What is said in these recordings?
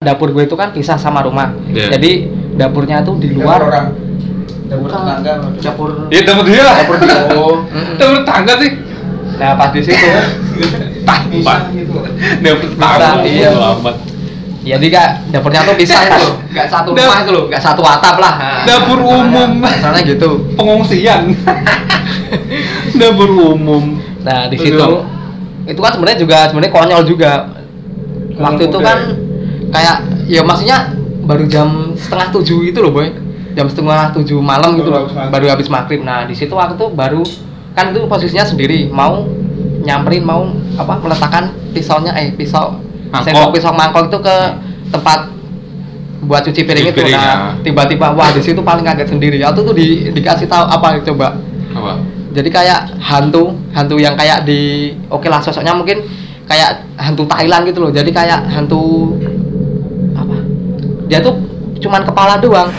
dapur gue itu kan pisah sama rumah Iya. jadi dapurnya tuh di Dapur luar orang dapur tetangga dapur Iya dapur dia lah. dapur dia oh. Dapur tangga sih. nah pas di situ pisah gitu Dapur tangga. iya. Ya jadi kak dapurnya tuh pisah itu nggak satu rumah itu loh nggak satu atap lah Nah, Dapur masalahnya- umum. masalahnya gitu Pengungsian. dapur umum. nah di situ itu kan sebenarnya juga sebenarnya konyol juga waktu itu kan kayak ya maksudnya baru jam setengah tujuh itu loh boy jam setengah tujuh malam gitu loh Baru habis maghrib. nah di situ aku tuh baru kan itu posisinya sendiri mau nyamperin mau apa meletakkan pisaunya eh pisau Mangkok. sendok pisau mangkok itu ke tempat buat cuci piring Cuci itu nah ya. tiba-tiba wah di situ paling kaget sendiri aku tuh di, dikasih tahu apa coba Apa? jadi kayak hantu hantu yang kayak di oke lah sosoknya mungkin kayak hantu Thailand gitu loh jadi kayak hantu dia tuh cuman kepala doang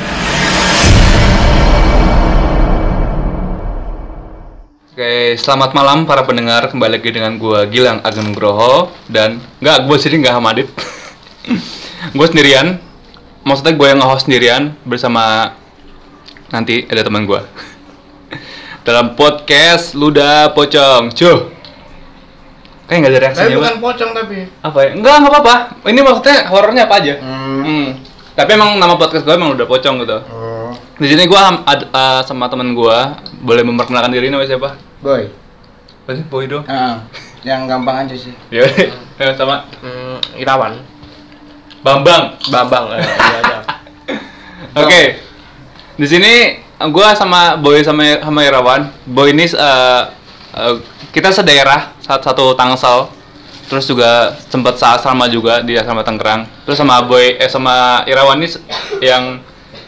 Oke, selamat malam para pendengar. Kembali lagi dengan gua Gilang Ageng Groho dan nggak gua sendiri nggak sama Adit. gue sendirian. Maksudnya gue yang nge-host sendirian bersama nanti ada teman gua. Dalam podcast Luda Pocong. Cuh. Kayak nggak ada tapi reaksinya. bukan pocong tapi Apa ya? Enggak, nggak apa-apa. Ini maksudnya horornya apa aja? hmm. Hmm. Tapi emang nama podcast gue emang udah pocong gitu. oh Di sini gue sama teman gue boleh memperkenalkan diri namanya siapa? boy Apa sih? Boy dong. ah yang gampang aja sih Ya, udah. sama hmm, Irawan Bambang. Bambang eh, iya, iya. Oke. Di sini gua sama Boy sama sama Irawan. Boy ini eh, eh, kita sedaerah satu, satu Tangsel. Terus juga sempat seasrama juga di asrama Tangerang. Terus sama Boy eh sama Irawan ini yang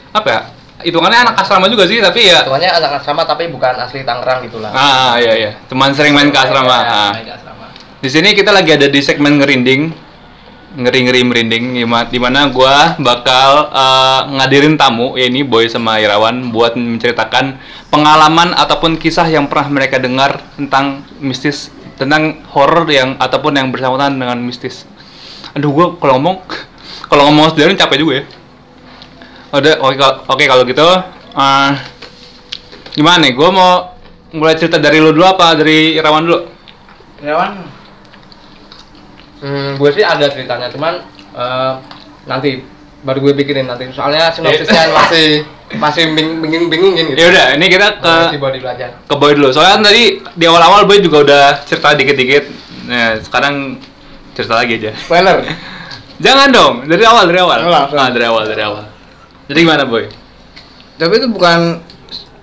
apa ya? Hitungannya anak asrama juga sih, tapi ya Hitungannya anak asrama tapi bukan asli Tangerang gitu lah ah iya iya. Cuman sering main ke asrama. Iya, Ah. main ke asrama. Di sini kita lagi ada di segmen ngerinding, ngeri-ngeri merinding, Gima- di mana gua bakal eh, ngadirin tamu, ya ini Boy sama Irawan, buat menceritakan pengalaman ataupun kisah yang pernah mereka dengar tentang mistis, tentang horor yang ataupun yang bersangkutan dengan mistis. Aduh, gua kalau ngomong, kalau ngomong sendiri capek juga ya. Oke oke kalau gitu, eh, gimana nih? Gua mau mulai cerita dari lu dulu apa dari Irawan dulu? Irawan Hmm, gue sih ada ceritanya, cuman eh, nanti baru gue bikinin nanti. Soalnya sinopsisnya masih masih bing- bingung-bingungin gitu. Ya udah, ini kita ke Masih body belajar. ke Boy dulu. Soalnya kan tadi di awal-awal Boy juga udah cerita dikit-dikit. Nah, sekarang cerita lagi aja. spoiler Jangan dong, dari awal, dari awal. Oh, langsung. Ah, dari awal, dari awal. Jadi gimana, Boy? tapi itu bukan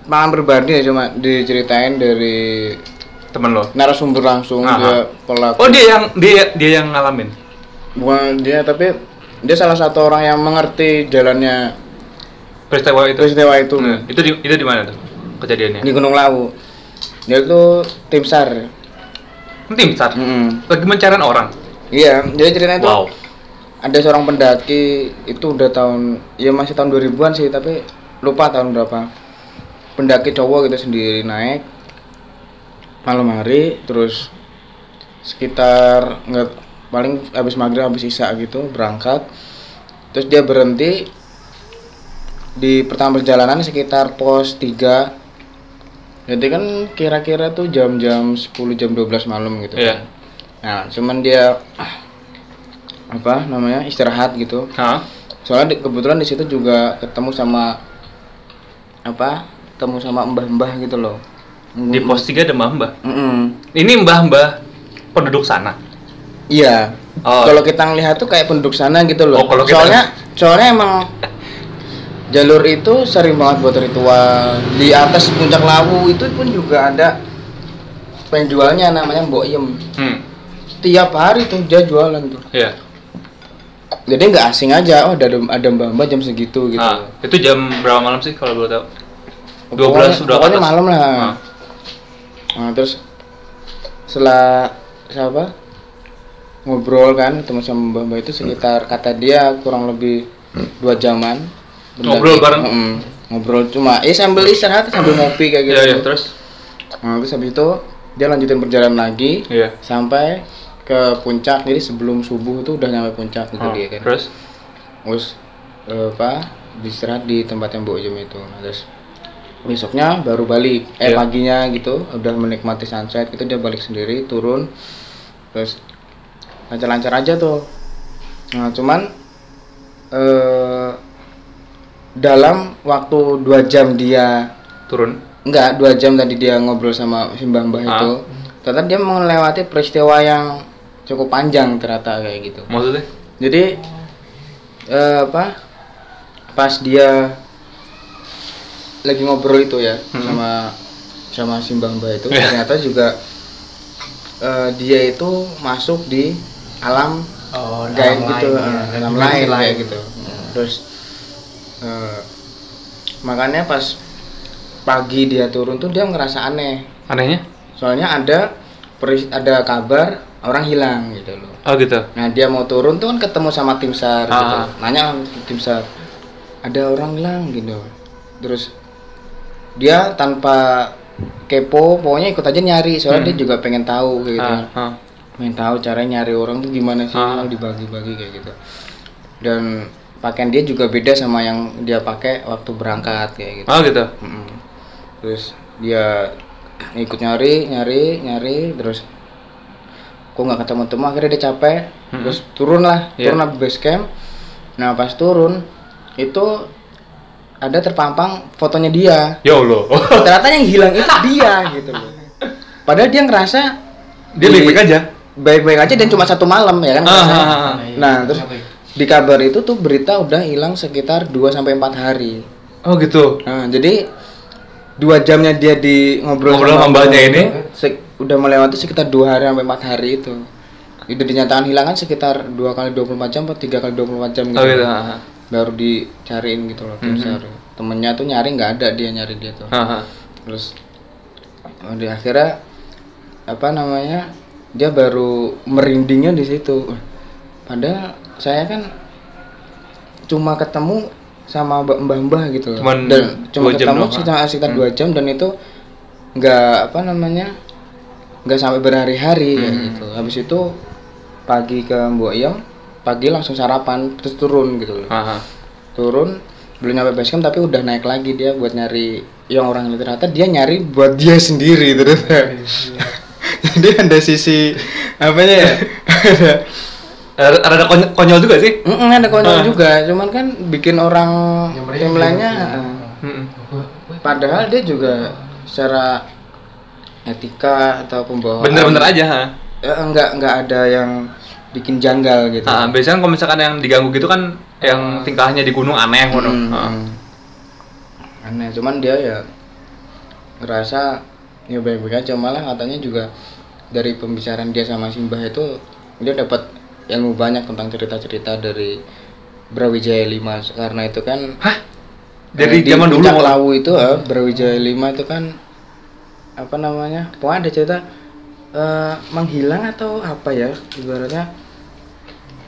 pengalaman pribadi ya cuma diceritain dari Temen lo. narasumber langsung Aha. dia pelaku Oh, dia yang dia dia yang ngalamin. bukan dia tapi dia salah satu orang yang mengerti jalannya Peristiwa itu. peristiwa itu Nah, itu di itu di mana tuh kejadiannya? di Gunung Lawu dia itu tim sar Tim SAR. Mm-mm. Lagi mencarian orang. iya jadi ceritanya itu Wow. ada seorang pendaki itu udah tahun ya masih tahun 2000-an sih tapi lupa tahun berapa pendaki cowok gitu sendiri naik malam hari terus sekitar nggak paling habis maghrib habis isya gitu berangkat terus dia berhenti di pertama perjalanan sekitar pos 3 jadi kan kira-kira tuh jam-jam 10 jam 12 malam gitu Iya. nah cuman dia apa namanya istirahat gitu Hah? soalnya di- kebetulan di situ juga ketemu sama apa ketemu sama mbah-mbah gitu loh Di pos 3 ada Mbah-mbah. Mm-mm. Ini Mbah-mbah penduduk sana. Iya Oh. kalau kita ngelihat tuh kayak penduduk sana gitu loh Oh, kalau kita- soalnya soalnya emang jalur itu sering banget buat ritual di atas puncak lawu itu pun juga ada penjualnya namanya Mbok Iem Hmm. tiap hari tuh dia jualan tuh Iya. jadi nggak asing aja oh ada ada mbak-mbak jam segitu gitu Ah, itu jam berapa malam sih kalau boleh tahu? 12 pokoknya, udah ke pokoknya malam lah Ah. Nah, terus setelah siapa ngobrol kan ketemu sama mbak mbak itu sekitar kata dia kurang lebih dua jaman Ngobrol bareng? Mm-mm. ngobrol cuma eh sambil istirahat sambil ngopi kayak gitu Iya, iya, terus? nah, terus habis itu dia lanjutin perjalanan lagi Iya. sampai ke puncak jadi sebelum subuh itu udah nyampe puncak gitu Oh, dia kan Terus? terus eh, apa istirahat di tempat yang Jem itu nah, terus besoknya baru balik eh Iya. paginya gitu udah menikmati sunset itu dia balik sendiri turun terus lancar-lancar aja tuh nah cuman eh dalam waktu dua jam dia Turun. enggak dua jam tadi dia ngobrol sama si mbah mbah Ah. itu ternyata dia melewati peristiwa yang cukup panjang ternyata kayak gitu Maksudnya? jadi eh, apa pas dia lagi ngobrol itu ya Hmm. sama sama si mbah mbah itu Iya. ternyata juga eh, dia itu masuk di alam Oh, gaib alam gitu lain, eh, ya. alam lain kayak lain. gitu terus eh, makanya pas pagi dia turun tuh dia ngerasa aneh Anehnya? soalnya ada peris- ada kabar orang hilang gitu loh Oh gitu. Nah dia mau turun tuh kan ketemu sama tim sar, gitu. Ah. nanya lah tim sar, ada orang hilang gitu. Terus dia tanpa kepo, pokoknya ikut aja nyari, soalnya Hmm. dia juga pengen tahu kayak gitu. Ah, ah. Pengen tahu cara nyari orang tuh gimana sih, Ah. dibagi-bagi kayak gitu. Dan pakaian dia juga beda sama yang dia pakai waktu berangkat kayak gitu. Oh gitu. Mm-mm. Terus dia ikut nyari, nyari, nyari, terus kok nggak ketemu temu akhirnya dia capek, Mm-mm. terus turun lah, Iya. turun lah base camp. Nah pas turun itu ada terpampang fotonya dia. Ya Allah. Ternyata yang hilang itu dia gitu loh. Padahal dia ngerasa Dia di- baik-baik aja. Baik-baik aja dan cuma satu malam ya kan. Ah, ah, ah. Nah terus di kabar itu tuh berita udah hilang sekitar 2 sampai empat hari. Oh gitu. Nah, jadi dua jamnya dia di ngobrol, Ngobrol sama mbaknya ini? udah melewati sekitar dua hari sampai empat hari itu. Itu dinyatakan hilang kan sekitar dua kali 24 jam atau tiga kali 24 jam gitu. Oh gitu. Baru dicariin gitu loh Mhm. SAR. Temennya tuh nyari nggak ada dia nyari dia tuh. Ah, ah. Terus oh, di akhirnya apa namanya dia baru merindingnya di situ. Padahal saya kan cuma ketemu sama mbah-mbah gitu loh. Cuman dan cuma ketemu sekitar, sekitar Hmm. dua jam dan itu nggak apa namanya nggak sampai berhari-hari Hmm. gitu. Habis itu pagi ke Mbok Iem, pagi langsung sarapan terus turun gitu loh. Ah, ah. Turun belum nyampe base camp tapi udah naik lagi dia buat nyari yang orang itu ternyata dia nyari buat dia sendiri ternyata. Jadi ada sisi apanya ya? ada Ada ada kony- konyol juga sih. Mm-mm, ada Ah. konyol juga, cuman kan bikin orang Yang tim lainnya uh, Mm-mm. padahal dia juga secara etika atau pembawaan Bener-bener aja. ha. eh, enggak enggak ada yang bikin janggal gitu. Ah, biasanya kalau misalkan yang diganggu gitu kan yang tingkahnya di gunung aneh. Hmm, Ah. hmm. Aneh, cuman dia ya ngerasa ya baik-baik aja malah katanya juga dari pembicaraan dia sama Simbah itu dia dapat ilmu banyak tentang cerita-cerita dari Brawijaya 5 karena itu kan Hah? Dari eh, di zaman dulu Puncak ngono? Lawu itu eh, Brawijaya 5 itu kan apa namanya? Pokoknya ada cerita eh, menghilang atau apa ya ibaratnya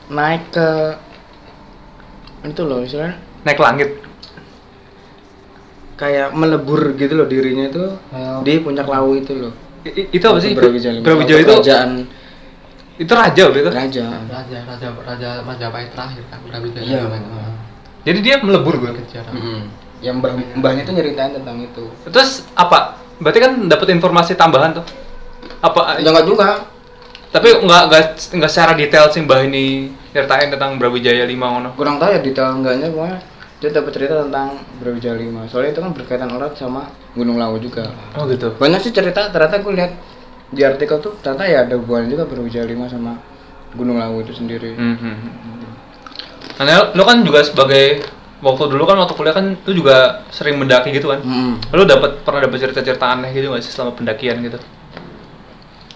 naik ke itu loh istilahnya naik langit. kayak melebur gitu loh dirinya itu Oh. di puncak lawu itu loh itu apa sih? Brawijaya itu kerajaan itu raja waktu itu. raja raja raja raja Majapahit terakhir kan Brawijaya Iya. Jadi dia melebur gue. kejar Mm-mm. yang mbah mbahnya tuh nyeritain tentang itu Terus apa? Berarti kan dapat informasi tambahan tuh. Apa? ya nggak juga Tapi nggak nggak nggak secara detail sih Mbah ini ceritain tentang Brawijaya 5 ngono. kurang tahu ya detail enggaknya pokoknya dia dapat cerita tentang Brawijaya 5 soalnya itu kan berkaitan erat sama Gunung Lawu juga Oh gitu. banyak sih cerita ternyata gue lihat di artikel tuh ternyata ya ada hubungan juga Brawijaya 5 sama Gunung Lawu itu sendiri Mhm. Nah, lo kan juga sebagai waktu dulu kan waktu kuliah kan lu juga sering mendaki gitu kan. Mm-mm. Lu dapat pernah dapat cerita-cerita aneh gitu nggak sih selama pendakian gitu?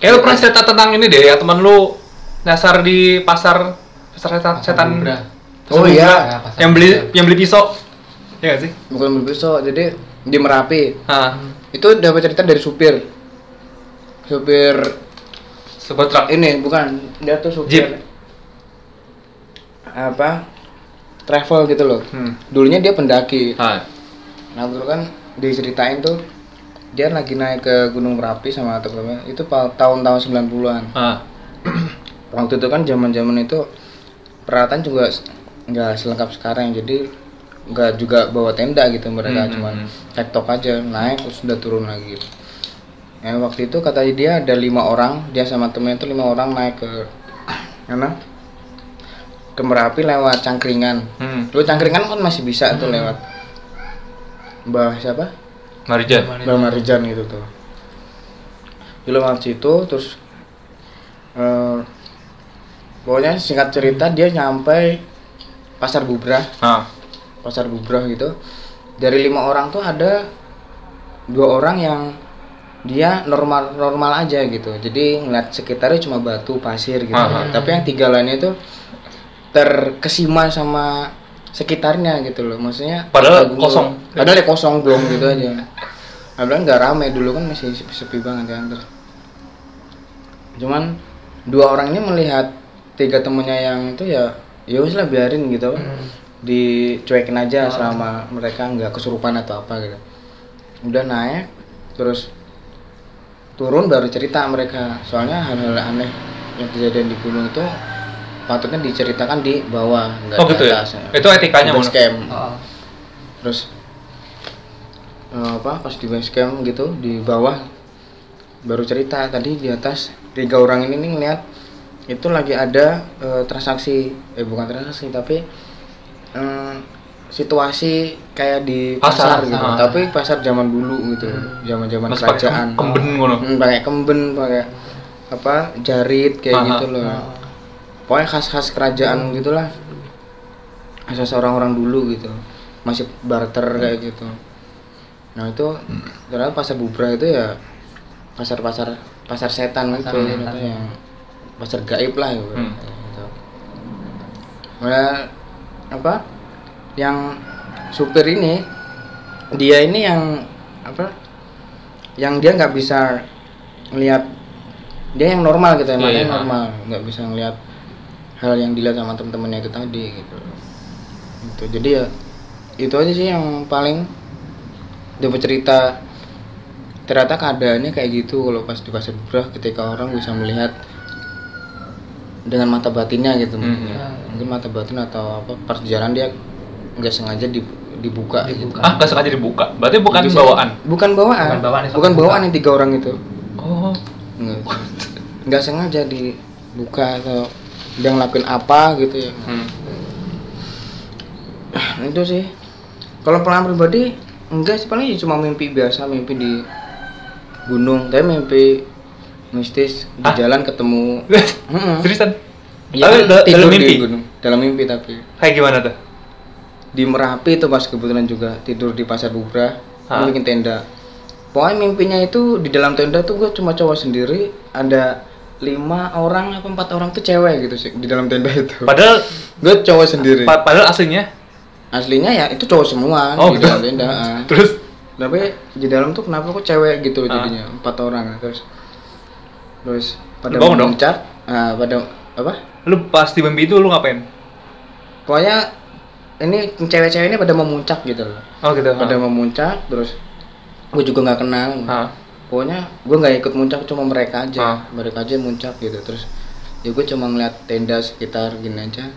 Kayak lu pernah cerita tentang ini deh ya teman lu nyasar di pasar pasar setan, setan Bumbra. Oh iya. Ya, pasar yang beli yang beli pisau. Iya gak sih? bukan mobil besok jadi di Merapi Ah, itu dapat cerita dari supir supir sebuah truk. ini bukan dia tuh supir Jeep. apa travel gitu loh Hmm. dulunya dia pendaki Ah, nah dulu kan diceritain tuh dia lagi naik ke Gunung Merapi sama teman-teman itu tahun-tahun 90-an ah. waktu itu kan zaman-zaman itu peralatan juga nggak selengkap sekarang jadi nggak juga bawa tenda gitu mereka Hmm, cuman hmm, tektok aja naik terus udah turun lagi gitu. Ya, waktu itu kata dia ada lima orang dia sama temennya itu lima orang naik ke mana ke Merapi lewat Cangkringan Hmm. Lu Cangkringan kan masih bisa tuh lewat Mbah siapa? Marjan. Mbah Marijan gitu tuh Dia lewat situ terus eh pokoknya singkat cerita dia nyampe pasar Bubrah. Ah. pasar Bubrah gitu. Dari lima orang tuh ada dua orang yang dia normal normal aja gitu. Jadi ngeliat sekitarnya cuma batu pasir gitu. Aha. tapi yang tiga lainnya itu terkesima sama sekitarnya gitu loh. Maksudnya Padahal belum- kosong. padahal ya kosong belum gitu aja. Padahal nggak rame. Dulu kan masih sepi, sepi banget kan terus cuman dua orang ini melihat tiga temennya yang itu ya ya wis lah biarin gitu dicuekin aja selama mereka nggak kesurupan atau apa gitu. Udah naik terus turun baru cerita mereka. Soalnya hal-hal aneh yang kejadian di gunung itu patutnya diceritakan di bawah nggak Oh di gitu ya. atas Itu etikanya base camp Oh. terus eh, apa pas di base camp gitu di bawah baru cerita tadi di atas tiga orang ini nih ngeliat itu lagi ada eh, transaksi eh bukan transaksi tapi eh, situasi kayak di Pasar, pasar, gitu. ah. tapi pasar zaman dulu gitu zaman zaman Mas pakai kerajaan. kem- kemben ngono. Hmm, pakai kemben pakai apa jarit kayak Ah, gitu loh. pokoknya khas-khas kerajaan gitulah. Khas orang-orang dulu gitu masih barter kayak gitu. Nah itu ternyata pasar Bubra itu ya pasar pasar pasar setan Pasar gitu setan. yang pasar gaib lah gitu. Hmm. gitu. Nah, apa yang supir ini dia ini yang apa yang dia nggak bisa ngelihat dia yang normal gitu ya iya. normal nggak bisa ngelihat hal yang dilihat sama temen-temennya itu tadi gitu itu jadi ya itu aja sih yang paling dapat cerita ternyata keadaannya kayak gitu kalau pas di pasar ketika orang bisa melihat dengan mata batinnya gitu Hmm. mungkin, ya. mungkin mata batin atau apa jalan dia nggak sengaja di- dibuka, gitu. Dibuka. Ah, nggak sengaja dibuka. Berarti bukan Bisa- bawaan. bukan bawaan Bukan bawaan, bukan bawaan yang tiga orang itu Oh. nggak nggak sengaja dibuka atau dia ngelakuin apa gitu ya Hmm. itu sih kalau pengalaman pribadi enggak sih paling cuma mimpi biasa mimpi di gunung tapi mimpi mistis di Hah? jalan ketemu. Seriusan? Iya, Tapi dalam di mimpi? gunung dalam mimpi tapi Kayak gimana tuh? di Merapi itu pas kebetulan juga tidur di pasar Bubrah Hah? gue bikin tenda pokoknya mimpinya itu di dalam tenda tuh gue cuma cowok sendiri ada lima orang apa empat orang tuh cewek gitu sih di dalam tenda itu Padahal gue cowok sendiri pa- padahal aslinya aslinya ya itu cowok semua Oh, di gitu. dalam tenda ah. terus tapi di dalam tuh kenapa kok cewek gitu Ah. jadinya empat orang terus terus pada bangun dong? memuncak ah, pada apa lu pas di mimpi itu lu ngapain? pokoknya ini cewek-cewek ini pada memuncak gitu loh Oh gitu. pada memuncak terus gue juga nggak kenal Ah. pokoknya gue nggak ikut muncak cuma mereka aja Ah. mereka aja yang muncak gitu terus ya gue cuma ngeliat tenda sekitar gini aja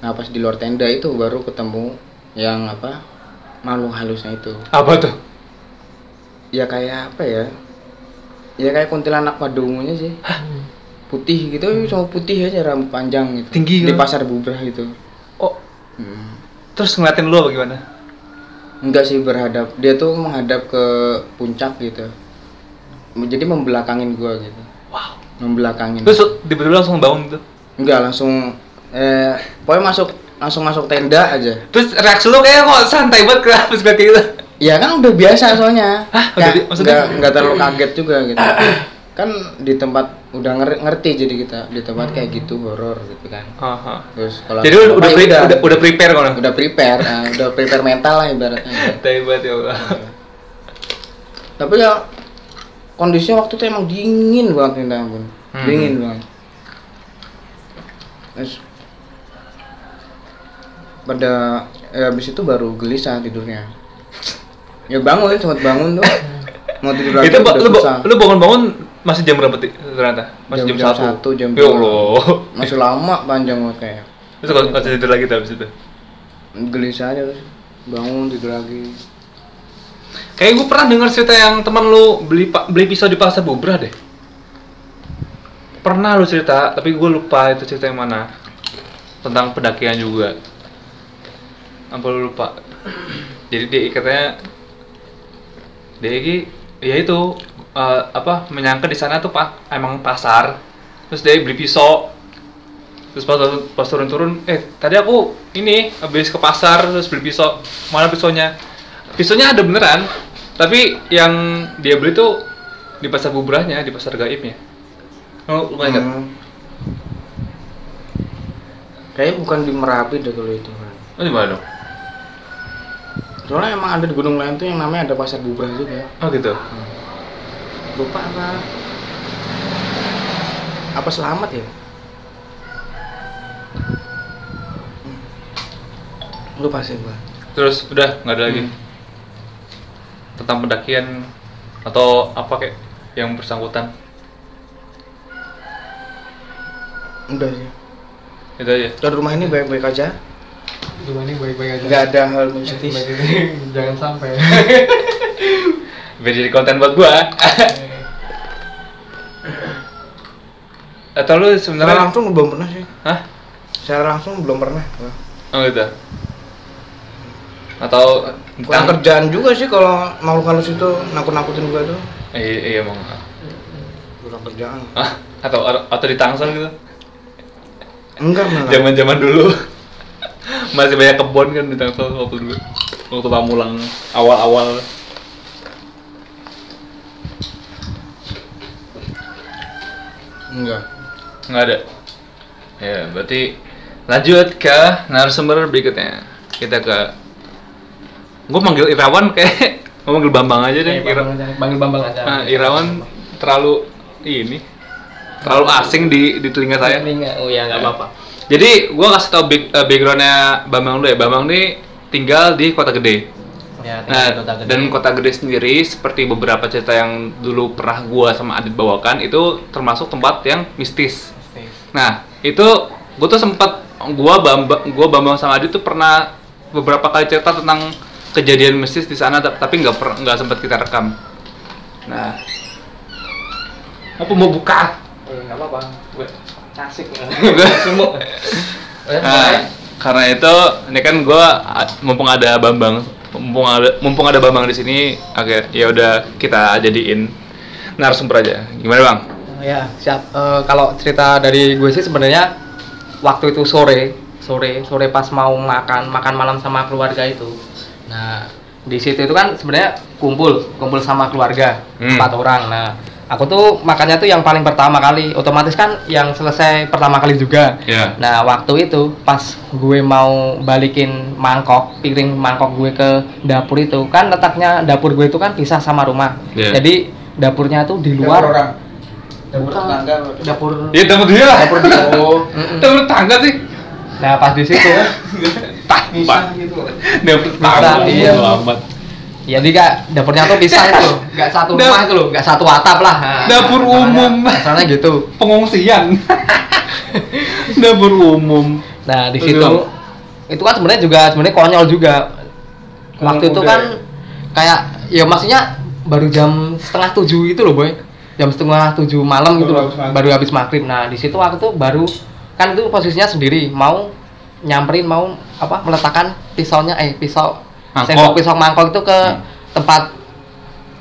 nah pas di luar tenda itu baru ketemu yang apa makhluk halusnya itu Apa tuh? ya kayak apa ya ya kayak kuntilanak pada umumnya sih putih gitu cuma putih aja rambut panjang gitu Tinggi di kan? pasar bubrah gitu Oh, Hmm. terus ngeliatin lu apa gimana? enggak sih berhadap dia tuh menghadap ke puncak gitu jadi membelakangin gua gitu Wow. membelakangin Terus tiba-tiba langsung bangun tuh. enggak langsung eh pokoknya masuk langsung masuk tenda aja Terus reaksi lu kayak kok santai banget kenapa kayak gitu? Ya kan udah biasa soalnya Hah? Udah maksudnya? nggak nggak terlalu kaget juga gitu kan di tempat udah nger- ngerti jadi kita di tempat kayak gitu horor gitu kan Aha. terus kalau Jadi apa, udah, ya pre- udah udah prepare kan? udah prepare ah, udah prepare mental lah ibaratnya Hebat ya Allah. tapi ya kondisinya waktu itu emang dingin banget minta ampun Hmm. dingin banget terus pada ya habis itu baru gelisah tidurnya ya bangun sempat bangun tuh mau tidur lagi itu ba- udah lu, ba- susah. lu bangun-bangun masih jam berapa ternyata? Masih jam, Jam- jam satu. jam Ya. Allah. masih lama panjang banget kayak Terus kalau kalau tidur lagi tuh habis itu. gelisah aja terus bangun tidur lagi Kayak gue pernah dengar cerita yang teman lu beli beli pisau di pasar Bubrah deh. Pernah lu cerita, tapi gue lupa itu cerita yang mana. Tentang pendakian juga. Lu lupa? Jadi dia katanya dia ini ya itu eh, apa menyangka di sana tuh pak emang pasar. Terus dia beli pisau. Terus pas, pas turun-turun, eh tadi aku ini habis ke pasar terus beli pisau. Mana pisaunya? Pisaunya ada beneran, tapi yang dia beli tuh di pasar bubrahnya, di pasar gaibnya. Oh, lu ingat? Hmm. kayaknya bukan di Merapi deh kalau itu kan Oh, di mana dong? Soalnya emang ada di gunung lain tuh yang namanya ada pasar bubrah juga Oh, gitu. lupa apa apa selamat ya Hmm. lupa sih gua Terus udah nggak ada lagi Hmm. tentang pendakian atau apa kayak yang bersangkutan. udah sih Itu aja. dan rumah ini baik-baik aja Gimana nih baik-baik aja. nggak ada hal mistis Jangan sampai. Biar jadi konten buat gua. Atau lu secara sebenarnya langsung belum pernah sih Hah? secara langsung belum pernah. Oh gitu. Atau kurang kerjaan juga sih kalau makhluk halus itu nakut-nakutin gua tuh Iya, iya emang. kurang kerjaan Ah, atau atau di Tangsel gitu. enggak malah Zaman-zaman dulu masih banyak kebun kan di Tangsel waktu dulu. Waktu Pamulang awal-awal. enggak Nggak ada. Ya, berarti lanjut ke narasumber berikutnya. Kita ke Gue manggil Irawan kayak gue manggil Bambang aja deh. Iya, Bambang aja. Panggil Bambang aja. Nah, Irawan terlalu ini terlalu asing di di telinga saya. Telinga. Oh ya nggak apa-apa. Jadi gua kasih tau back- eh, backgroundnya Bambang dulu ya. Bambang nih tinggal di kota gede. Ya, Nah, di kota gede. dan kota gede sendiri seperti beberapa cerita yang dulu pernah gua sama Adit bawakan itu termasuk tempat yang mistis. Nah, itu gua tuh sempat gua Bambang gua Bambang sama Adit tuh pernah beberapa kali cerita tentang kejadian mistis di sana ta- tapi nggak nggak sempat kita rekam. Nah, apa mau buka? Eh, apa-apa. Gue asik. Semua. Nah, karena itu ini kan gua a- mumpung ada Bambang, mumpung ada mumpung ada Bambang di sini, oke ya udah kita jadiin narasumber aja. Gimana bang? ya siap. Eh, kalau cerita dari gue sih sebenarnya waktu itu sore, sore, sore pas mau makan makan malam sama keluarga itu. Nah di situ itu kan sebenarnya kumpul, kumpul sama keluarga Hmm. empat orang. Nah aku tuh makannya tuh yang paling pertama kali, otomatis kan yang selesai pertama kali juga. Ya. Nah waktu itu pas gue mau balikin mangkok piring mangkok gue ke dapur itu kan letaknya dapur gue itu kan pisah sama rumah. Iya. Jadi dapurnya tuh di luar. dapur Bukan. tetangga Dapur. Ya dapur dia lah. Dapur dia. oh. Dapur tangga sih. Nah pas di situ pisah gitu Dapur Bisa, tangga. iya. Ya di kak dapurnya tuh pisah itu, nggak satu rumah itu loh, nggak satu atap lah. Nah, Dapur masalahnya- umum. Masalahnya gitu. Pengungsian. dapur umum. Nah di situ itu kan sebenarnya juga sebenarnya konyol juga. Waktu itu kan ya? kayak ya maksudnya baru jam setengah tujuh itu loh boy, jam setengah tujuh malam gitu Baru loh, maghrib. baru habis maghrib. Nah di situ waktu itu baru kan itu posisinya sendiri mau nyamperin mau apa meletakkan pisaunya eh pisau Mangkok. sendok pisau mangkok itu ke Hmm. tempat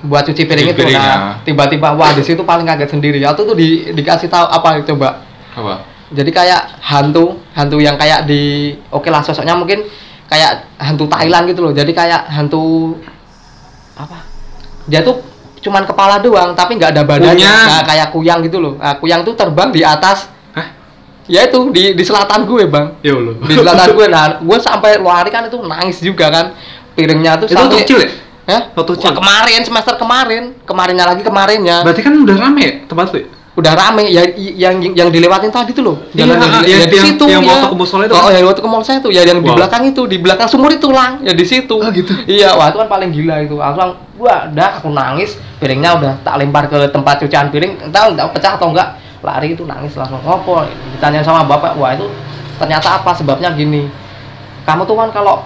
buat cuci piring itu piring, nah ya. tiba-tiba wah di situ paling kaget sendiri waktu itu di, dikasih tahu apa coba Apa? jadi kayak hantu hantu yang kayak di oke lah sosoknya mungkin kayak hantu Thailand gitu loh jadi kayak hantu apa dia tuh cuman kepala doang tapi nggak ada badannya Kuyang. Nah, kayak kuyang gitu loh nah, kuyang tuh terbang di atas Hah? ya itu di di selatan gue bang Ya di selatan gue nah gue sampai lari kan itu nangis juga kan piringnya tuh Itu sampai kecil ya? Hah? Waktu Wah, kecil? kemarin semester kemarin kemarinnya lagi kemarinnya Berarti kan udah rame ya tempat lu ya? udah rame ya yang yang dilewatin tadi tuh loh Iya, Jalan yang, yang- ya di yang- situ yang ya. waktu ke musola itu oh kan? yang waktu ke mall saya tuh ya yang di Wow. belakang itu di belakang sumur itu lang ya di situ Oh, gitu? iya wah itu kan paling gila itu aku langsung wah dah aku nangis piringnya udah tak lempar ke tempat cucian piring entah entah pecah atau enggak lari itu nangis langsung ngopo ditanya sama bapak wah itu ternyata apa sebabnya gini kamu tuh kan kalau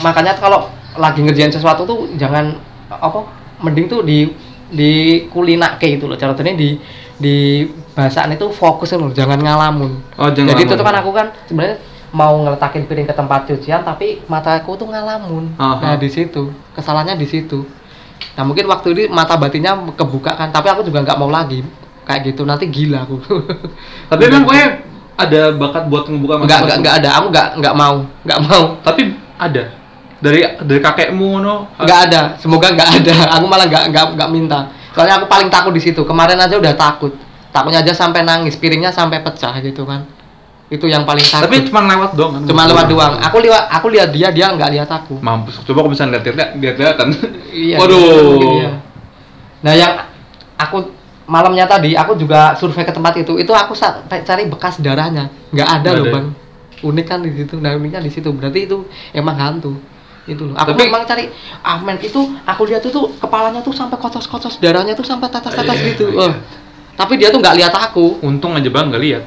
makanya kalau lagi ngerjain sesuatu tuh jangan apa mending tuh di di kulinake gitu loh. Caranya di di bahasaan itu fokus loh jangan ngalamun. Oh, jangan jadi itu ngalamun. tuh kan aku kan sebenarnya mau ngeletakin piring ke tempat cucian tapi mataku tuh ngalamun. Aha. nah di situ. Kesalahannya di situ. Nah mungkin waktu ini mata batinnya kebuka kan tapi aku juga nggak mau lagi kayak gitu. Nanti gila aku. Tapi emang gue ada bakat buat ngebuka mata nggak nggak nggak ada. Aku nggak nggak mau. Nggak mau. Tapi ada dari dari kakekmu no. nggak ada semoga nggak ada aku malah nggak nggak nggak minta soalnya aku paling takut di situ kemarin aja udah takut takutnya aja sampai nangis piringnya sampai pecah gitu kan itu yang paling takut Tapi cuma lewat doang kan. cuma lewat doang aku lihat aku lihat dia dia nggak lihat aku Mampus. Coba kalau bisa lihat lihat lihat lihatan. iya Waduh. iya. nah yang aku malamnya tadi aku juga survei ke tempat itu itu aku cari bekas darahnya nggak ada loh ada. bang unik kan di situ nah uniknya di situ berarti itu emang hantu itu loh aku Tapi- memang cari Ahmed itu aku lihat itu tuh kepalanya tuh sampai kotos-kotos darahnya tuh sampai tetes-tetes Iya, gitu iya. Oh. tapi dia tuh nggak lihat aku Untung aja bang nggak lihat.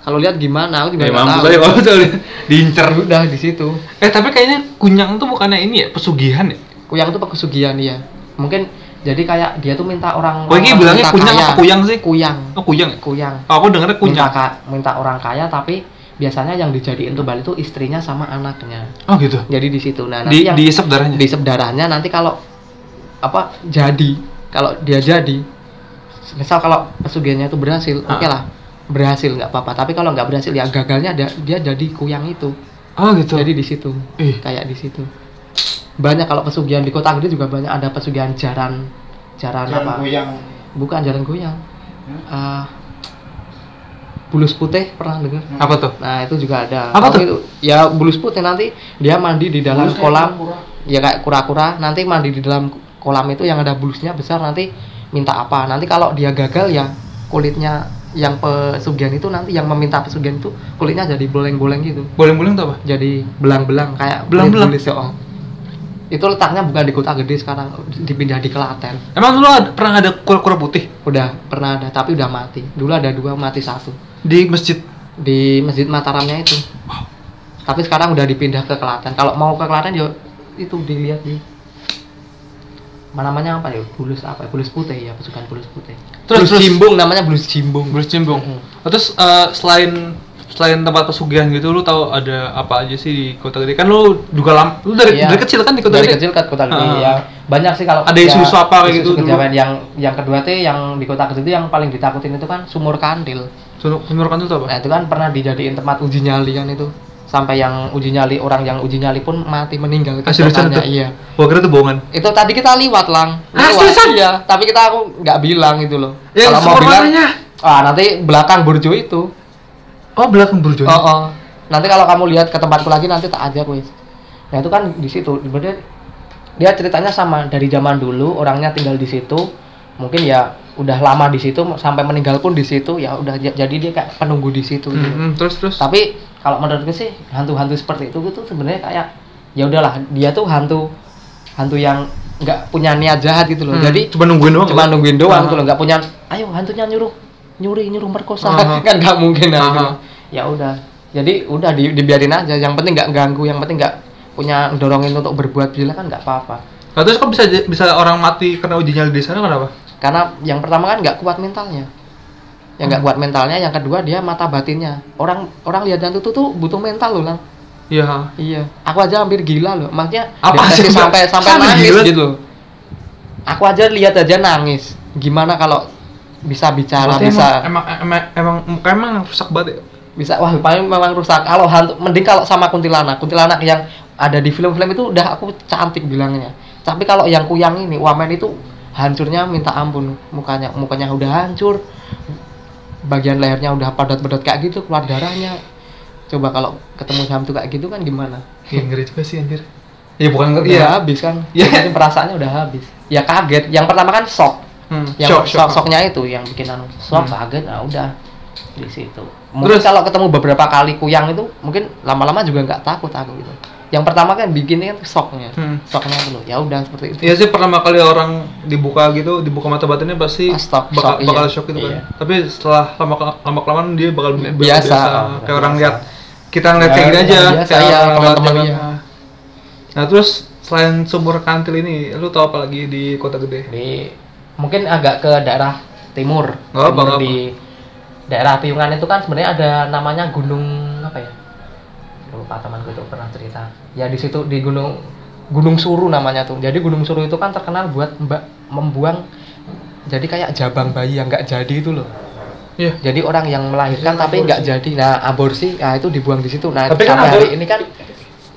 kalau lihat gimana aku juga Ya nggak tahu kalau diincer. udah di situ Eh tapi kayaknya kunyang tuh bukannya ini ya pesugihan ya? kuyang tuh pesugihan ya mungkin jadi kayak dia tuh minta orang Oh, ini bilangnya minta kunyang kaya. apa kuyang sih? kuyang Oh kuyang. ya? kuyang Oh, aku dengernya minta kunyang. ka- minta orang kaya tapi biasanya yang dijadiin tumbal itu istrinya sama anaknya Oh gitu. jadi di situ nah Di nanti yang diisep darahnya. diisep darahnya nanti kalau apa jadi kalau dia jadi misal kalau pesugihannya itu berhasil Ah. oke lah berhasil nggak apa-apa tapi kalau nggak berhasil ya gagalnya dia, dia jadi kuyang itu Oh gitu. jadi di situ Ih. kayak di situ banyak kalau pesugihan di kota gede juga banyak ada pesugihan jaran jaran, apa goyang bukan jaran goyang Ah, bulus putih pernah dengar Apa tuh? nah itu juga ada Apa tuh? itu, ya bulus putih nanti dia mandi di dalam kolam ya kayak kura-kura nanti mandi di dalam kolam itu yang ada bulusnya besar nanti minta apa nanti kalau dia gagal ya kulitnya yang pesugihan itu nanti yang meminta pesugihan itu kulitnya jadi boleng-boleng gitu Boleh-boleh tuh apa? jadi belang-belang kayak Belang-belang? oh. Itu letaknya bukan di kota gede sekarang dipindah di Klaten. Emang dulu ada, pernah ada kura-kura putih? Udah pernah ada tapi udah mati. Dulu ada dua mati satu. Di masjid? di masjid Mataramnya itu. Tapi sekarang udah dipindah ke Klaten. Kalau mau ke Klaten ya itu dilihat di mana namanya apa ya? Bulus apa ya? bulus putih ya pasukan bulus putih. Terus- bulus terus- jimbung namanya bulus jimbung Bulus cimbung. Mhm. Oh, Terus eh, selain selain tempat pesugihan gitu, lu tahu ada apa aja sih di kota gede? Kan lu juga lam, lu dari, Iya. dari kecil kan di kota dari gede? kecil ke kota gede Ah. ya banyak sih kalau Ada isu-isu apa kayak gitu kejawen yang yang kedua tuh yang di kota gede itu yang paling ditakutin itu kan sumur kandil Sunuk menurut itu apa? nah itu kan pernah dijadiin tempat uji nyali kan itu sampai yang uji nyali orang yang uji nyali pun mati meninggal Kecokannya, itu? iya Gua kira itu bohongan. itu tadi kita liwat lang Ah, seriusan? iya tapi kita aku nggak bilang itu loh Ya, kalau mau sumur bilang ah nanti belakang burjo itu Oh, belakang burjo. oh, oh. nanti kalau kamu lihat ke tempatku lagi nanti tak ajak wis nah itu kan di situ Sebenarnya dia ceritanya sama dari zaman dulu orangnya tinggal di situ mungkin ya udah lama di situ sampai meninggal pun di situ ya udah jadi dia kayak penunggu di situ gitu. Hmm, hmm, terus terus. tapi kalau menurutku sih hantu-hantu seperti itu itu sebenarnya kayak ya udahlah dia tuh hantu hantu yang nggak punya niat jahat gitu loh Hmm, jadi cuma nungguin doang. cuma nungguin doang Aha. gitu loh nggak punya ayo hantunya nyuruh nyuri nyuruh merkosa Aha. kan nggak mungkin nah, gitu Aha. loh. Ya udah jadi udah di, dibiarin aja yang penting nggak ganggu yang penting nggak punya dorongin untuk berbuat gila kan nggak apa-apa Nah, terus kok bisa bisa orang mati karena uji nyali di sana kenapa? karena yang pertama kan nggak kuat mentalnya yang nggak kuat mentalnya yang kedua dia mata batinnya orang orang lihat hantu tuh tuh butuh mental loh lang Iya. Iya, aku aja hampir gila loh. Maksudnya Apa sih, sampai sampai Sampai nangis gila? gitu. Aku aja lihat aja nangis. Gimana kalau bisa bicara, Berarti bisa emang emang emang emang emang rusak banget ya? Bisa wah paling memang rusak. Kalau hantu mending kalau sama kuntilanak. Kuntilanak yang ada di film-film itu udah aku cantik bilangnya. Tapi kalau yang kuyang ini, wamen itu hancurnya minta ampun. Mukanya mukanya udah hancur. Bagian lehernya udah padat-padat kayak gitu, keluar darahnya. Coba kalau ketemu hantu kayak gitu kan gimana? Iya ngeri juga sih anjir. Ya bukan ngeri udah ya. habis kan penting perasaannya udah habis ya kaget yang pertama kan shock Hmm. yang Shock, shock, shock. shocknya itu yang bikin anu shock Hmm. kaget nah udah di situ mungkin Terus- kalau ketemu beberapa kali kuyang itu mungkin lama-lama juga nggak takut aku gitu yang pertama kan bikinnya kan shocknya Hmm. shocknya dulu ya udah seperti itu Iya sih pertama kali orang dibuka gitu, dibuka mata batinnya pasti shock, bakal, shock, bakal iya. shock gitu kan. Iya. Tapi setelah lama lama kelamaan dia bakal Biasa. biasa, Oh, kayak orang biasa. lihat kita ngeliat Ya, kayak gini aja yang biasa, kayak ya, orang teman-teman, iya. nah terus selain sumur kantil ini lu tau apa lagi di kota gede di mungkin agak ke daerah timur apa, Timur nggak di daerah Piungan itu kan sebenarnya ada namanya gunung apa ya? Lupa temanku itu pernah cerita. Ya di situ di gunung gunung suru namanya tuh. Jadi gunung suru itu kan terkenal buat mbak membuang jadi kayak jabang bayi yang nggak jadi itu loh. Iya. Jadi orang yang melahirkan tapi nggak jadi. Nah aborsi nah itu dibuang di situ. Nah Tapi kan hari ini kan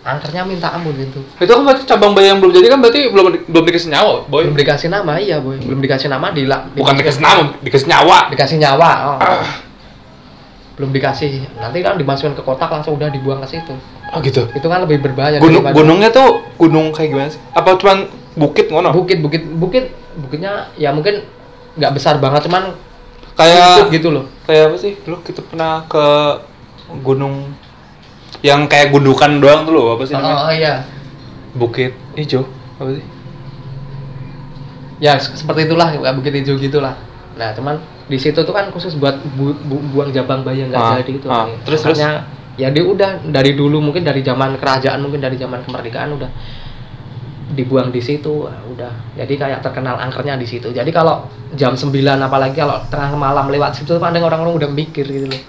angkernya minta ampun gitu. Itu kan berarti cabang bayi yang belum jadi kan berarti belum belum dikasih nyawa boy. Belum dikasih nama iya boy. Belum dikasih nama di Bukan dikasih nama, dikasih nyawa. dikasih nyawa oh. Belum dikasih nanti kan dimasukin ke kotak langsung udah dibuang ke situ Oh gitu. itu kan lebih berbahaya Gunung daripada- gunungnya tuh gunung kayak gimana sih? Apa cuman bukit ngono? bukit bukit bukit bukitnya ya mungkin nggak besar banget cuman Kayak gitu loh kayak apa sih? Dulu kita pernah ke gunung yang kayak gundukan doang tuh loh, apa sih oh, namanya? oh, iya Bukit hijau. Apa sih? ya se- seperti itulah bukit hijau gitulah nah cuman di situ tuh kan khusus buat bu- bu- buang jabang bayi yang nggak Ah, jadi itu ah. nih. Terus, Makanya, ya dia udah dari dulu mungkin dari zaman kerajaan mungkin dari zaman kemerdekaan udah dibuang di situ ah, udah jadi kayak terkenal angkernya di situ jadi kalau jam 9 apalagi kalau tengah malam lewat situ pandang orang-orang udah mikir gitu loh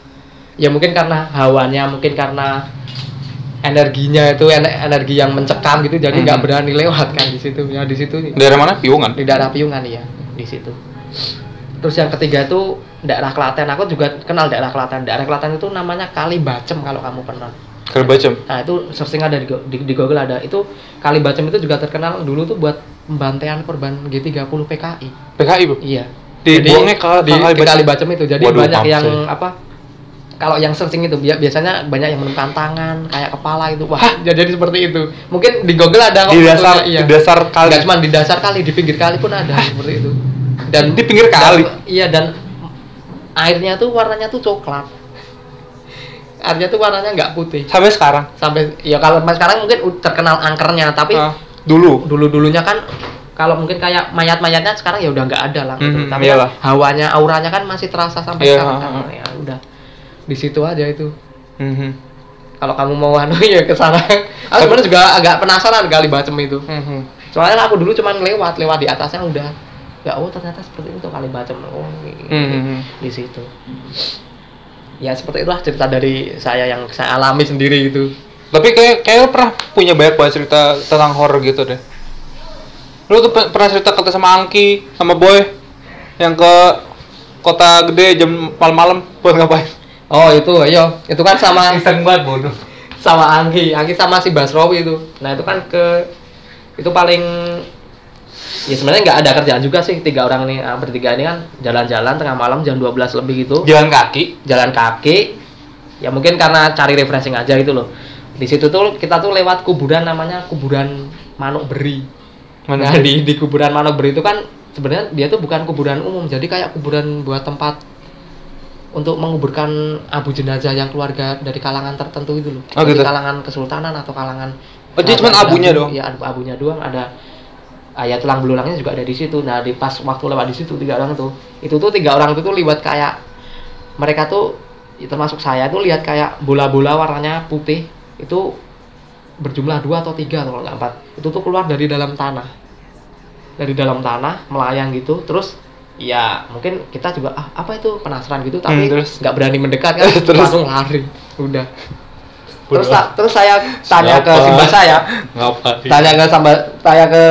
ya mungkin karena hawanya mungkin karena energinya itu ener- energi yang mencekam gitu jadi nggak Mhm. berani lewat kan di situ ya di situ Daerah mana? Piungan. di daerah Piungan ya di situ terus yang ketiga itu daerah Klaten aku juga kenal daerah Klaten daerah Klaten itu namanya Kali Bacem kalau kamu pernah Kali Bacem. nah itu searching ada di, di, di Google ada itu Kali Bacem itu juga terkenal dulu tuh buat pembantaian korban G30 PKI PKI, Bu. iya Dibuangnya ke- di, ke Kali di Bacem? Kali Bacem itu jadi Waduh, banyak yang saya. apa kalau yang searching itu bi- biasanya banyak yang menemukan tangan kayak kepala itu wah ya jadi seperti itu mungkin di Google ada Di dasar iya. di dasar kali. Nggak cuma di dasar kali, di pinggir kali pun ada seperti itu. Dan Di pinggir kali? dan- iya dan airnya tuh warnanya tuh coklat. Airnya tuh warnanya nggak putih. Sampai sekarang. Sampai ya kalau sekarang mungkin terkenal angkernya, tapi Ah, dulu. dulu dulunya kan kalau mungkin kayak mayat-mayatnya sekarang ya udah nggak ada lah gitu. Tapi iyalah. kan hawanya, auranya kan masih terasa sampai Iya, sekarang kan. ah. Ya udah di situ aja itu. Mhm. Kalau kamu mau anu ya ke sana. Aku sebenarnya juga agak penasaran kali bacem itu. Mhm. Soalnya aku dulu cuman lewat, lewat di atasnya udah. Ya oh ternyata seperti itu kali bacem. Oh, ini- Mhm. di situ. Ya seperti itulah cerita dari saya yang saya alami sendiri gitu. Tapi kayak kayak lu pernah punya banyak banget cerita tentang horor gitu deh. Lu tuh pe- pernah cerita kata sama Angki sama Boy yang ke kota gede jam malam-malam buat ngapain? Oh itu, ayo, itu kan sama Iseng banget bodoh. sama Anggi, Anggi sama si Basrowi itu. Nah itu kan ke itu paling ya sebenarnya nggak ada kerjaan juga sih. Tiga orang ini ah, bertiga ini kan jalan-jalan tengah malam jam 12 lebih gitu. Jalan kaki. jalan kaki. Ya mungkin karena cari refreshing aja gitu loh. Di situ tuh kita tuh lewat kuburan namanya kuburan Manuk Beri. Mana nah di, di kuburan Manuk Beri itu kan sebenarnya dia tuh bukan kuburan umum. Jadi kayak kuburan buat tempat untuk menguburkan abu jenazah yang keluarga dari kalangan tertentu itu loh. Oh, Dari gitu. kalangan kesultanan atau kalangan Oh, jadi kerajaan abunya doang? iya abunya doang. Ada ayat tulang belulangnya juga ada di situ. Nah di pas waktu lewat di situ tiga orang tuh itu tuh tiga orang itu tuh lihat kayak mereka tuh ya termasuk saya tuh lihat kayak bola-bola warnanya putih. Itu berjumlah dua atau tiga kalau nggak empat. Itu tuh keluar dari dalam tanah. Dari dalam tanah melayang gitu. Terus ya mungkin kita juga ah apa itu? Penasaran gitu tapi Hmm, terus? nggak berani mendekat kan. Terus? langsung lari. Udah. Terus terus saya tanya ke Siapa? simba saya. Ngapain? tanya ke samba tanya ke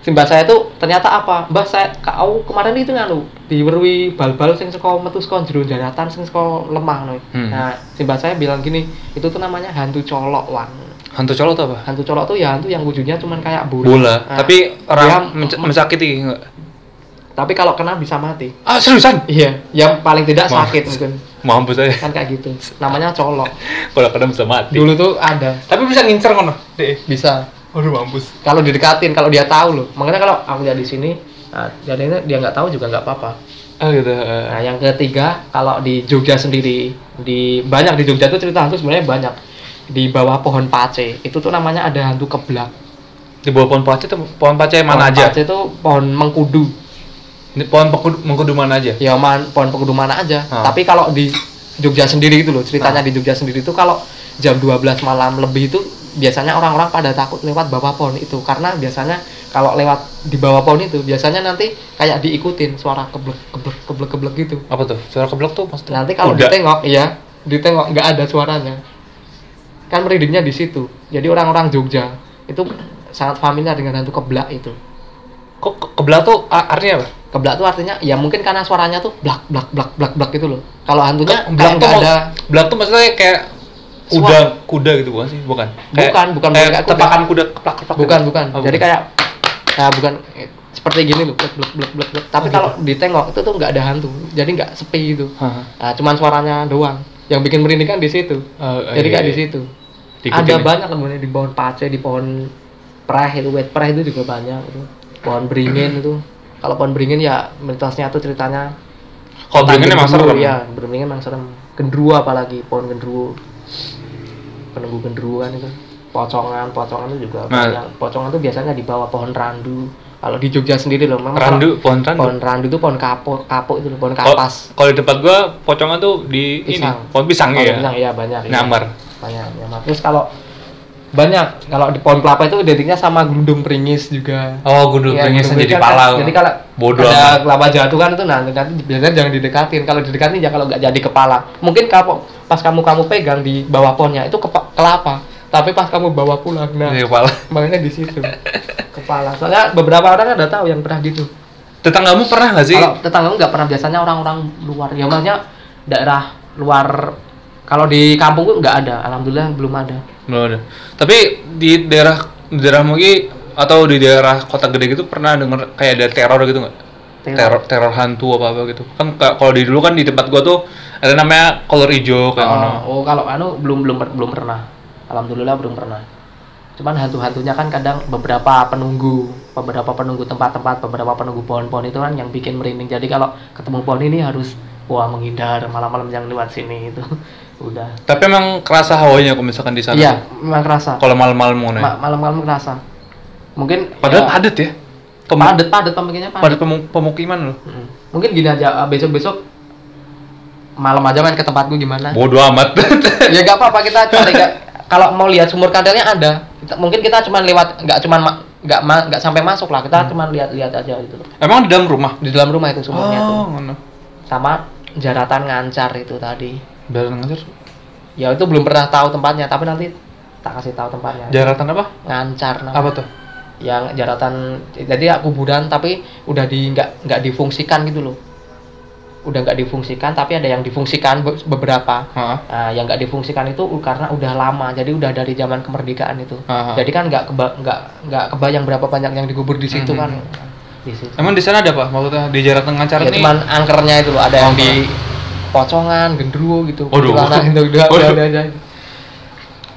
simba saya tuh ternyata apa mbah saya kau kemarin itu nganu diwerui bal-bal sing saka metu saka jero daratan sing saka lemah no. Hmm. nah simba saya bilang gini itu tuh namanya hantu colok wan Hantu colok tuh apa? hantu colok tuh ya hantu yang wujudnya cuman kayak bola, Bola. Nah, Tapi orang menc- me- mensakiti enggak? tapi kalau kena bisa mati Ah, seriusan? iya yang paling tidak Maaf. sakit mungkin Mampus saya. kan kayak gitu namanya colok Kalau kena bisa mati. dulu tuh ada Tapi bisa ngincer kono. Bisa Aduh mampus. kalau didekatin kalau dia tahu loh makanya kalau aku lihat di sini nah, jadinya dia nggak tahu juga nggak apa-apa Ah gitu. nah yang ketiga kalau di Jogja sendiri di banyak di Jogja tuh cerita hantu sebenarnya banyak di bawah pohon pace itu tuh namanya ada hantu keblak Di bawah pohon pace tuh pohon pace mana pohon aja? pace itu pohon mengkudu Ini pohon mengkudu, mengkudu mana aja? ya man, pohon mengkudu mana aja Ah. tapi kalau di Jogja sendiri itu loh ceritanya di Jogja sendiri itu kalau jam 12 malam lebih itu biasanya orang-orang pada takut lewat bawah pohon itu karena biasanya kalau lewat di bawah pohon itu biasanya nanti kayak diikutin suara keblek keblek keblek keblek gitu Apa tuh? Suara keblok tuh maksudnya? nanti kalau Kuda. ditengok iya ditengok nggak ada suaranya kan merindingnya di situ jadi orang-orang Jogja itu sangat familiar dengan hantu keblak itu Kok ke- keblak tuh artinya apa? keblak itu artinya ya mungkin karena suaranya tuh blak blak blak blak blak gitu loh kalau hantunya Ke- Blak tuh ada Blak tuh maksudnya kayak kuda, kuda gitu bukan sih? Bukan. Bukan, bukan kayak kayak kuda. tepakan kuda keplak keplak. bukan bukan Oh, jadi bukan. kayak ya bukan eh, seperti gini loh blak blak blak blak tapi Oh, kalau ditengok itu tuh nggak ada hantu jadi nggak sepi gitu Hah. nah, cuman suaranya doang yang bikin merinding kan di situ Oh, jadi iya, kayak iya. di situ Diikutin ada ya? banyak kemudian di pohon pace di pohon preh itu wet preh itu juga banyak itu pohon beringin itu kalau pohon beringin ya mitosnya tuh ceritanya Kalau beringin emang serem. ya beringin emang serem gendruwo apalagi pohon gendruwo penunggu gendruwo kan itu pocongan pocongan itu juga Nah. banyak pocongan tuh biasanya di bawah pohon randu kalau di Jogja sendiri loh memang Randu, pohon randu. pohon randu itu pohon kapuk kapuk itu loh pohon kapas Kalau di tempat gua pocongan tuh di Pisang. ini, pohon pisang Kalau ya. pisang iya banyak iya. Nyamar. banyak nyamar terus kalau banyak. Kalau di pohon kelapa itu identiknya sama gundung pringis juga. Oh, gundul Iya, pringis gundung jadi kan- pala. jadi kalau bodoh ada amat. kelapa jatuh kan itu nah nanti biasanya jangan didekatin. Kalau didekatin ya kalau nggak jadi kepala. Mungkin kalau pas kamu kamu pegang di bawah pohonnya itu kepa- kelapa. Tapi pas kamu bawa pulang nah kepala. makanya di situ. Kepala. Soalnya beberapa orang ada tahu yang pernah gitu. Tetanggamu pernah nggak sih? kalau tetanggamu nggak pernah biasanya orang-orang luar. Ya maksudnya daerah luar kalau di kampung tuh nggak ada alhamdulillah belum ada Belum ada. Tapi di daerah di daerah Mugi atau di daerah kota gede gitu pernah denger kayak ada teror gitu nggak? Teror. Teror teror hantu apa apa gitu. Kan ka- kalau di dulu kan di tempat gua tuh ada namanya kolor hijau kayak mana. Oh, oh kalau anu belum belum belum pernah. Alhamdulillah belum pernah. Cuman hantu-hantunya kan kadang beberapa penunggu, beberapa penunggu tempat-tempat, beberapa penunggu pohon-pohon itu kan yang bikin merinding. Jadi kalau ketemu pohon ini harus wah menghindar malam-malam jangan lewat sini itu. Udah. Tapi emang kerasa hawanya kalau misalkan di sana. Iya, memang kerasa. Kalau malam-malam mau naik. Ma- malam-malam kerasa. Mungkin Padahal ya, padat ya. Pem- padat padat pemukimannya padat. Padat pemu- pemukiman loh. Mm. Mungkin gini aja ah, besok-besok malam aja main ke tempatku gimana? Bodoh amat. ya nggak apa-apa kita cari kalau mau lihat sumur kandelnya ada Kita- mungkin kita cuma lewat nggak cuma ma- nggak ma- nggak sampai masuk lah kita cuma lihat-lihat aja gitu emang di dalam rumah? di dalam rumah itu sumurnya Oh, ngono. sama jaratan ngancar itu tadi Jalan ngajar. ya itu belum pernah tahu tempatnya tapi nanti tak kasih tahu tempatnya Jaratan apa? ngancar nah. Apa tuh? yang jaratan jadi ya kuburan tapi udah di nggak nggak difungsikan gitu loh udah nggak difungsikan tapi ada yang difungsikan be- beberapa Hah? Nah, yang nggak difungsikan itu karena udah lama, jadi udah dari zaman kemerdekaan itu. Aha. Jadi kan nggak keba nggak nggak kebayang berapa banyak yang dikubur di situ Mhm. kan. Di situ. Emang di sana ada apa? Maksudnya di Jaratan Ngancar Ya, ini? cuman angkernya itu loh, ada yang Angker. di pocongan, gendruwo gitu. Waduh. Kuntilanak itu udah Waduh. ada aja.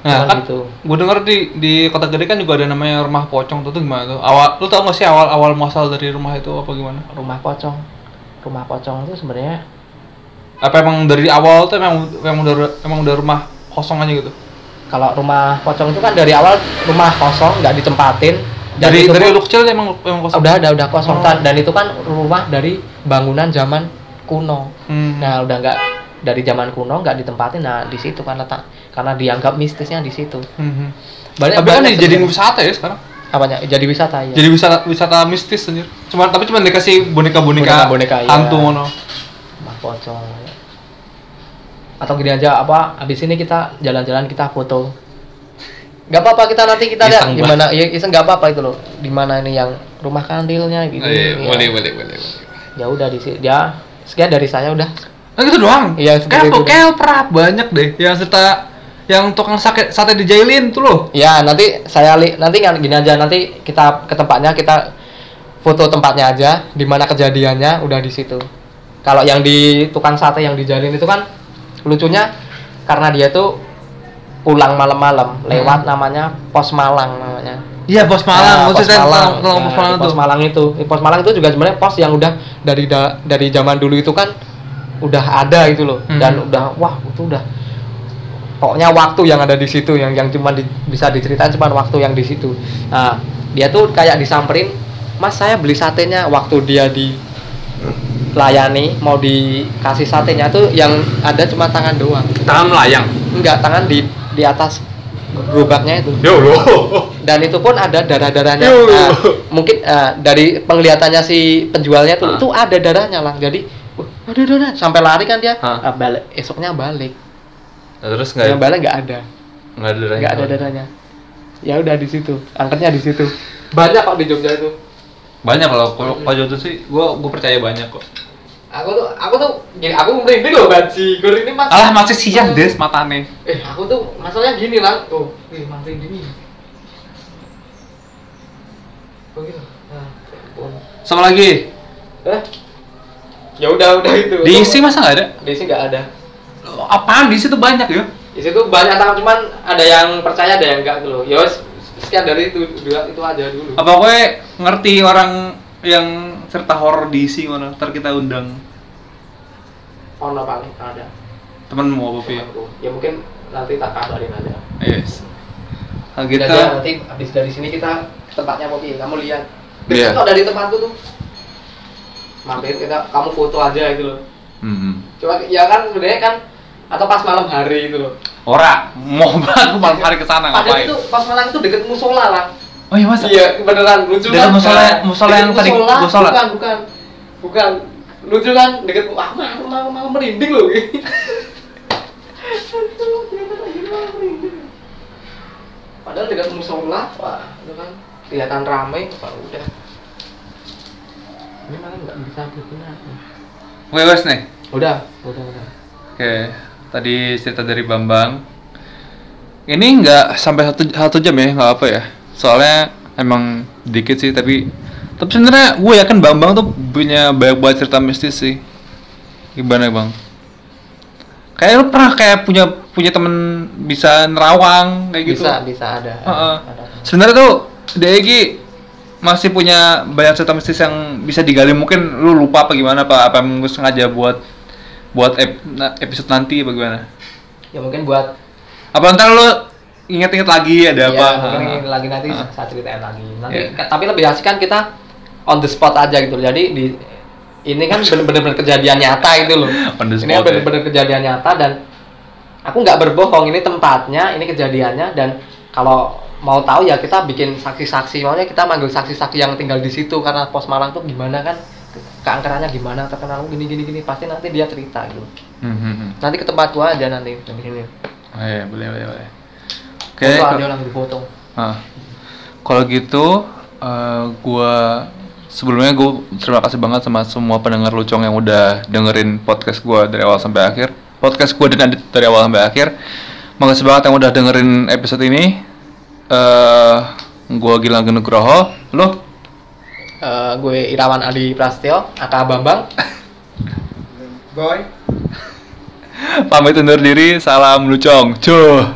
Nah, kan gitu. gue denger di di kota gede kan juga ada namanya rumah pocong tuh, tuh gimana tuh? Awal lu tau gak sih awal awal muasal dari rumah itu apa gimana? Rumah pocong. Rumah pocong itu sebenarnya Apa emang dari awal tuh emang emang udah emang udah rumah kosong aja gitu? kalau rumah pocong itu kan dari awal rumah kosong nggak ditempatin. Dari dari pun- lu kecil emang emang kosong. udah ada udah kosong Oh. Dan itu kan rumah dari bangunan zaman kuno. Hmm. Nah, udah nggak dari zaman kuno nggak ditempatin. Nah, di situ kan letak karena dianggap mistisnya di situ. Mhm. Banyak Tapi kan dijadiin sebenarnya. wisata ya sekarang. apanya? Jadi wisata ya. Jadi wisata wisata mistis anjir. Cuma tapi cuma dikasih boneka-boneka Boneka-boneka, iya. hantu ngono. Rumah pocong. Atau gini aja apa? Habis ini kita jalan-jalan kita foto. Gak apa-apa kita nanti kita lihat gimana. Ya iseng nggak apa-apa itu loh. Di mana ini yang rumah kandilnya gitu. Oh, iya, Ya. boleh, boleh, boleh. Ya udah di sini. Ya sekian dari saya udah. Nah, gitu doang. Iya, kayak kayak pernah banyak deh yang serta yang tukang sate sate dijailin tuh loh. Ya nanti saya li nanti gini aja nanti kita ke tempatnya kita foto tempatnya aja di mana kejadiannya udah di situ. Kalau yang di tukang sate yang dijalin itu kan lucunya karena dia tuh pulang malam-malam lewat namanya pos Malang namanya. Iya, Bos Nah, Malang. pos Maksudnya Malang. tolong tolong Nah, Bos Malang di tuh. pos Malang itu. Pos Malang itu juga sebenarnya pos yang udah dari da- dari zaman dulu itu kan udah ada gitu loh Hmm. dan udah wah itu udah pokoknya waktu yang ada di situ yang yang cuma di- bisa diceritain cuma waktu yang di situ. Nah, dia tuh kayak disamperin, "Mas, saya beli satenya." Waktu dia di layani mau dikasih satenya tuh yang ada cuma tangan doang. Tangan melayang. Enggak, tangan di di atas gerobaknya itu Yo lo. Dan itu pun ada darah-darahnya. Nah, mungkin eh, dari penglihatannya si penjualnya tuh Ah. itu ada darahnya lah. Jadi, wah, ada darah sampai lari kan dia. Ah, balik esoknya balik. Nah, terus Yang nggak balik nggak ada, nggak ada darahnya. nggak ada darahnya. Ya udah di situ, angkatnya di situ. Banyak kok di Jogja itu. Banyak kalau kalau kalau itu sih, gua gua percaya banyak kok. Aku tuh, aku tuh, gini, aku merinding loh baji. Gur ini mas. Alah masih siang des matane. Eh, aku tuh masalahnya gini lah. Tuh, ih, masih gini. Oh gitu. Nah, ya ampun. Sama lagi. Eh? Ya udah, udah itu. Diisi masa nggak ada? Diisi nggak ada. Apaan diisi tuh banyak ya? Di situ banyak tangan cuman ada yang percaya ada yang enggak gitu loh. Ya wes, sekian dari itu dua itu aja dulu. Apa gue ngerti orang yang serta horor diisi ngono, ntar kita undang Ono paling ada. temenmu apa? Temanku. Ya mungkin nanti tak kabarin aja. Yes. Nah, Kita nanti habis dari sini kita tempatnya Popi. Kamu lihat. Iya. Bisa kok dari tempatku tuh. Mampir kita kamu foto aja gitu loh. Hmm. Cuma ya kan sebenarnya kan atau pas malam hari itu loh. Ora, mau banget malam hari ke sana Padahal ngapain? itu pas malam itu deket musola lah. Oh iya masa? Iya, beneran lucu kan? musola- musola yang tadi musola? Bukan, bukan. Bukan. Lucu kan? Deket ah malu malu malu merinding loh. Padahal dekat musola, wah, itu kan kelihatan ramai, wah udah. Ini malah nggak bisa. Oke wes nih. Udah, udah, udah. Oke, tadi cerita dari Bambang. Ini nggak sampai satu, satu jam ya, nggak apa ya. Soalnya emang dikit sih, tapi tapi sebenarnya gue yakin Bambang tuh punya banyak banget cerita mistis sih. Gimana bang? Kayak lu pernah kayak punya punya temen bisa nerawang kayak gitu. Bisa, bisa ada. Heeh. ada. Sebenarnya tuh Degi masih punya banyak cerita mistis yang bisa digali. Mungkin lu lupa apa gimana pak? Apa emang lu sengaja buat buat ep- episode nanti apa gimana? Ya mungkin buat Apa ntar lu inget-inget lagi ada Iya, apa? mungkin ini lagi nanti Ah. saya ceritain lagi. Nanti ka- tapi lebih asik kan kita on the spot aja gitu. Jadi di ini kan bener-bener kejadian nyata itu loh. On the ini spot, ya. bener-bener kejadian nyata dan aku nggak berbohong. Ini tempatnya, ini kejadiannya dan kalau mau tahu ya kita bikin saksi-saksi. Maunya kita manggil saksi-saksi yang tinggal di situ karena pos Malang tuh gimana kan keangkerannya gimana terkenal gini gini gini pasti nanti dia cerita gitu. Hmm, hmm, hmm. Nanti ke tempat gua aja nanti di sini. Oh, iya, boleh boleh boleh. Oke. Ada foto. Ah. Kalau gitu, eh, gua sebelumnya gue terima kasih banget sama semua pendengar lucong yang udah dengerin podcast gua dari awal sampai akhir. Podcast gua dan Adit dari awal sampai akhir. Makasih banget yang udah dengerin episode ini. Eh, gua Gilang Genugroho. Lo? Eh, gue Irawan Adi Prasetyo, Aka Bambang. Boy. Pamit undur diri. Salam lucong. Cuh.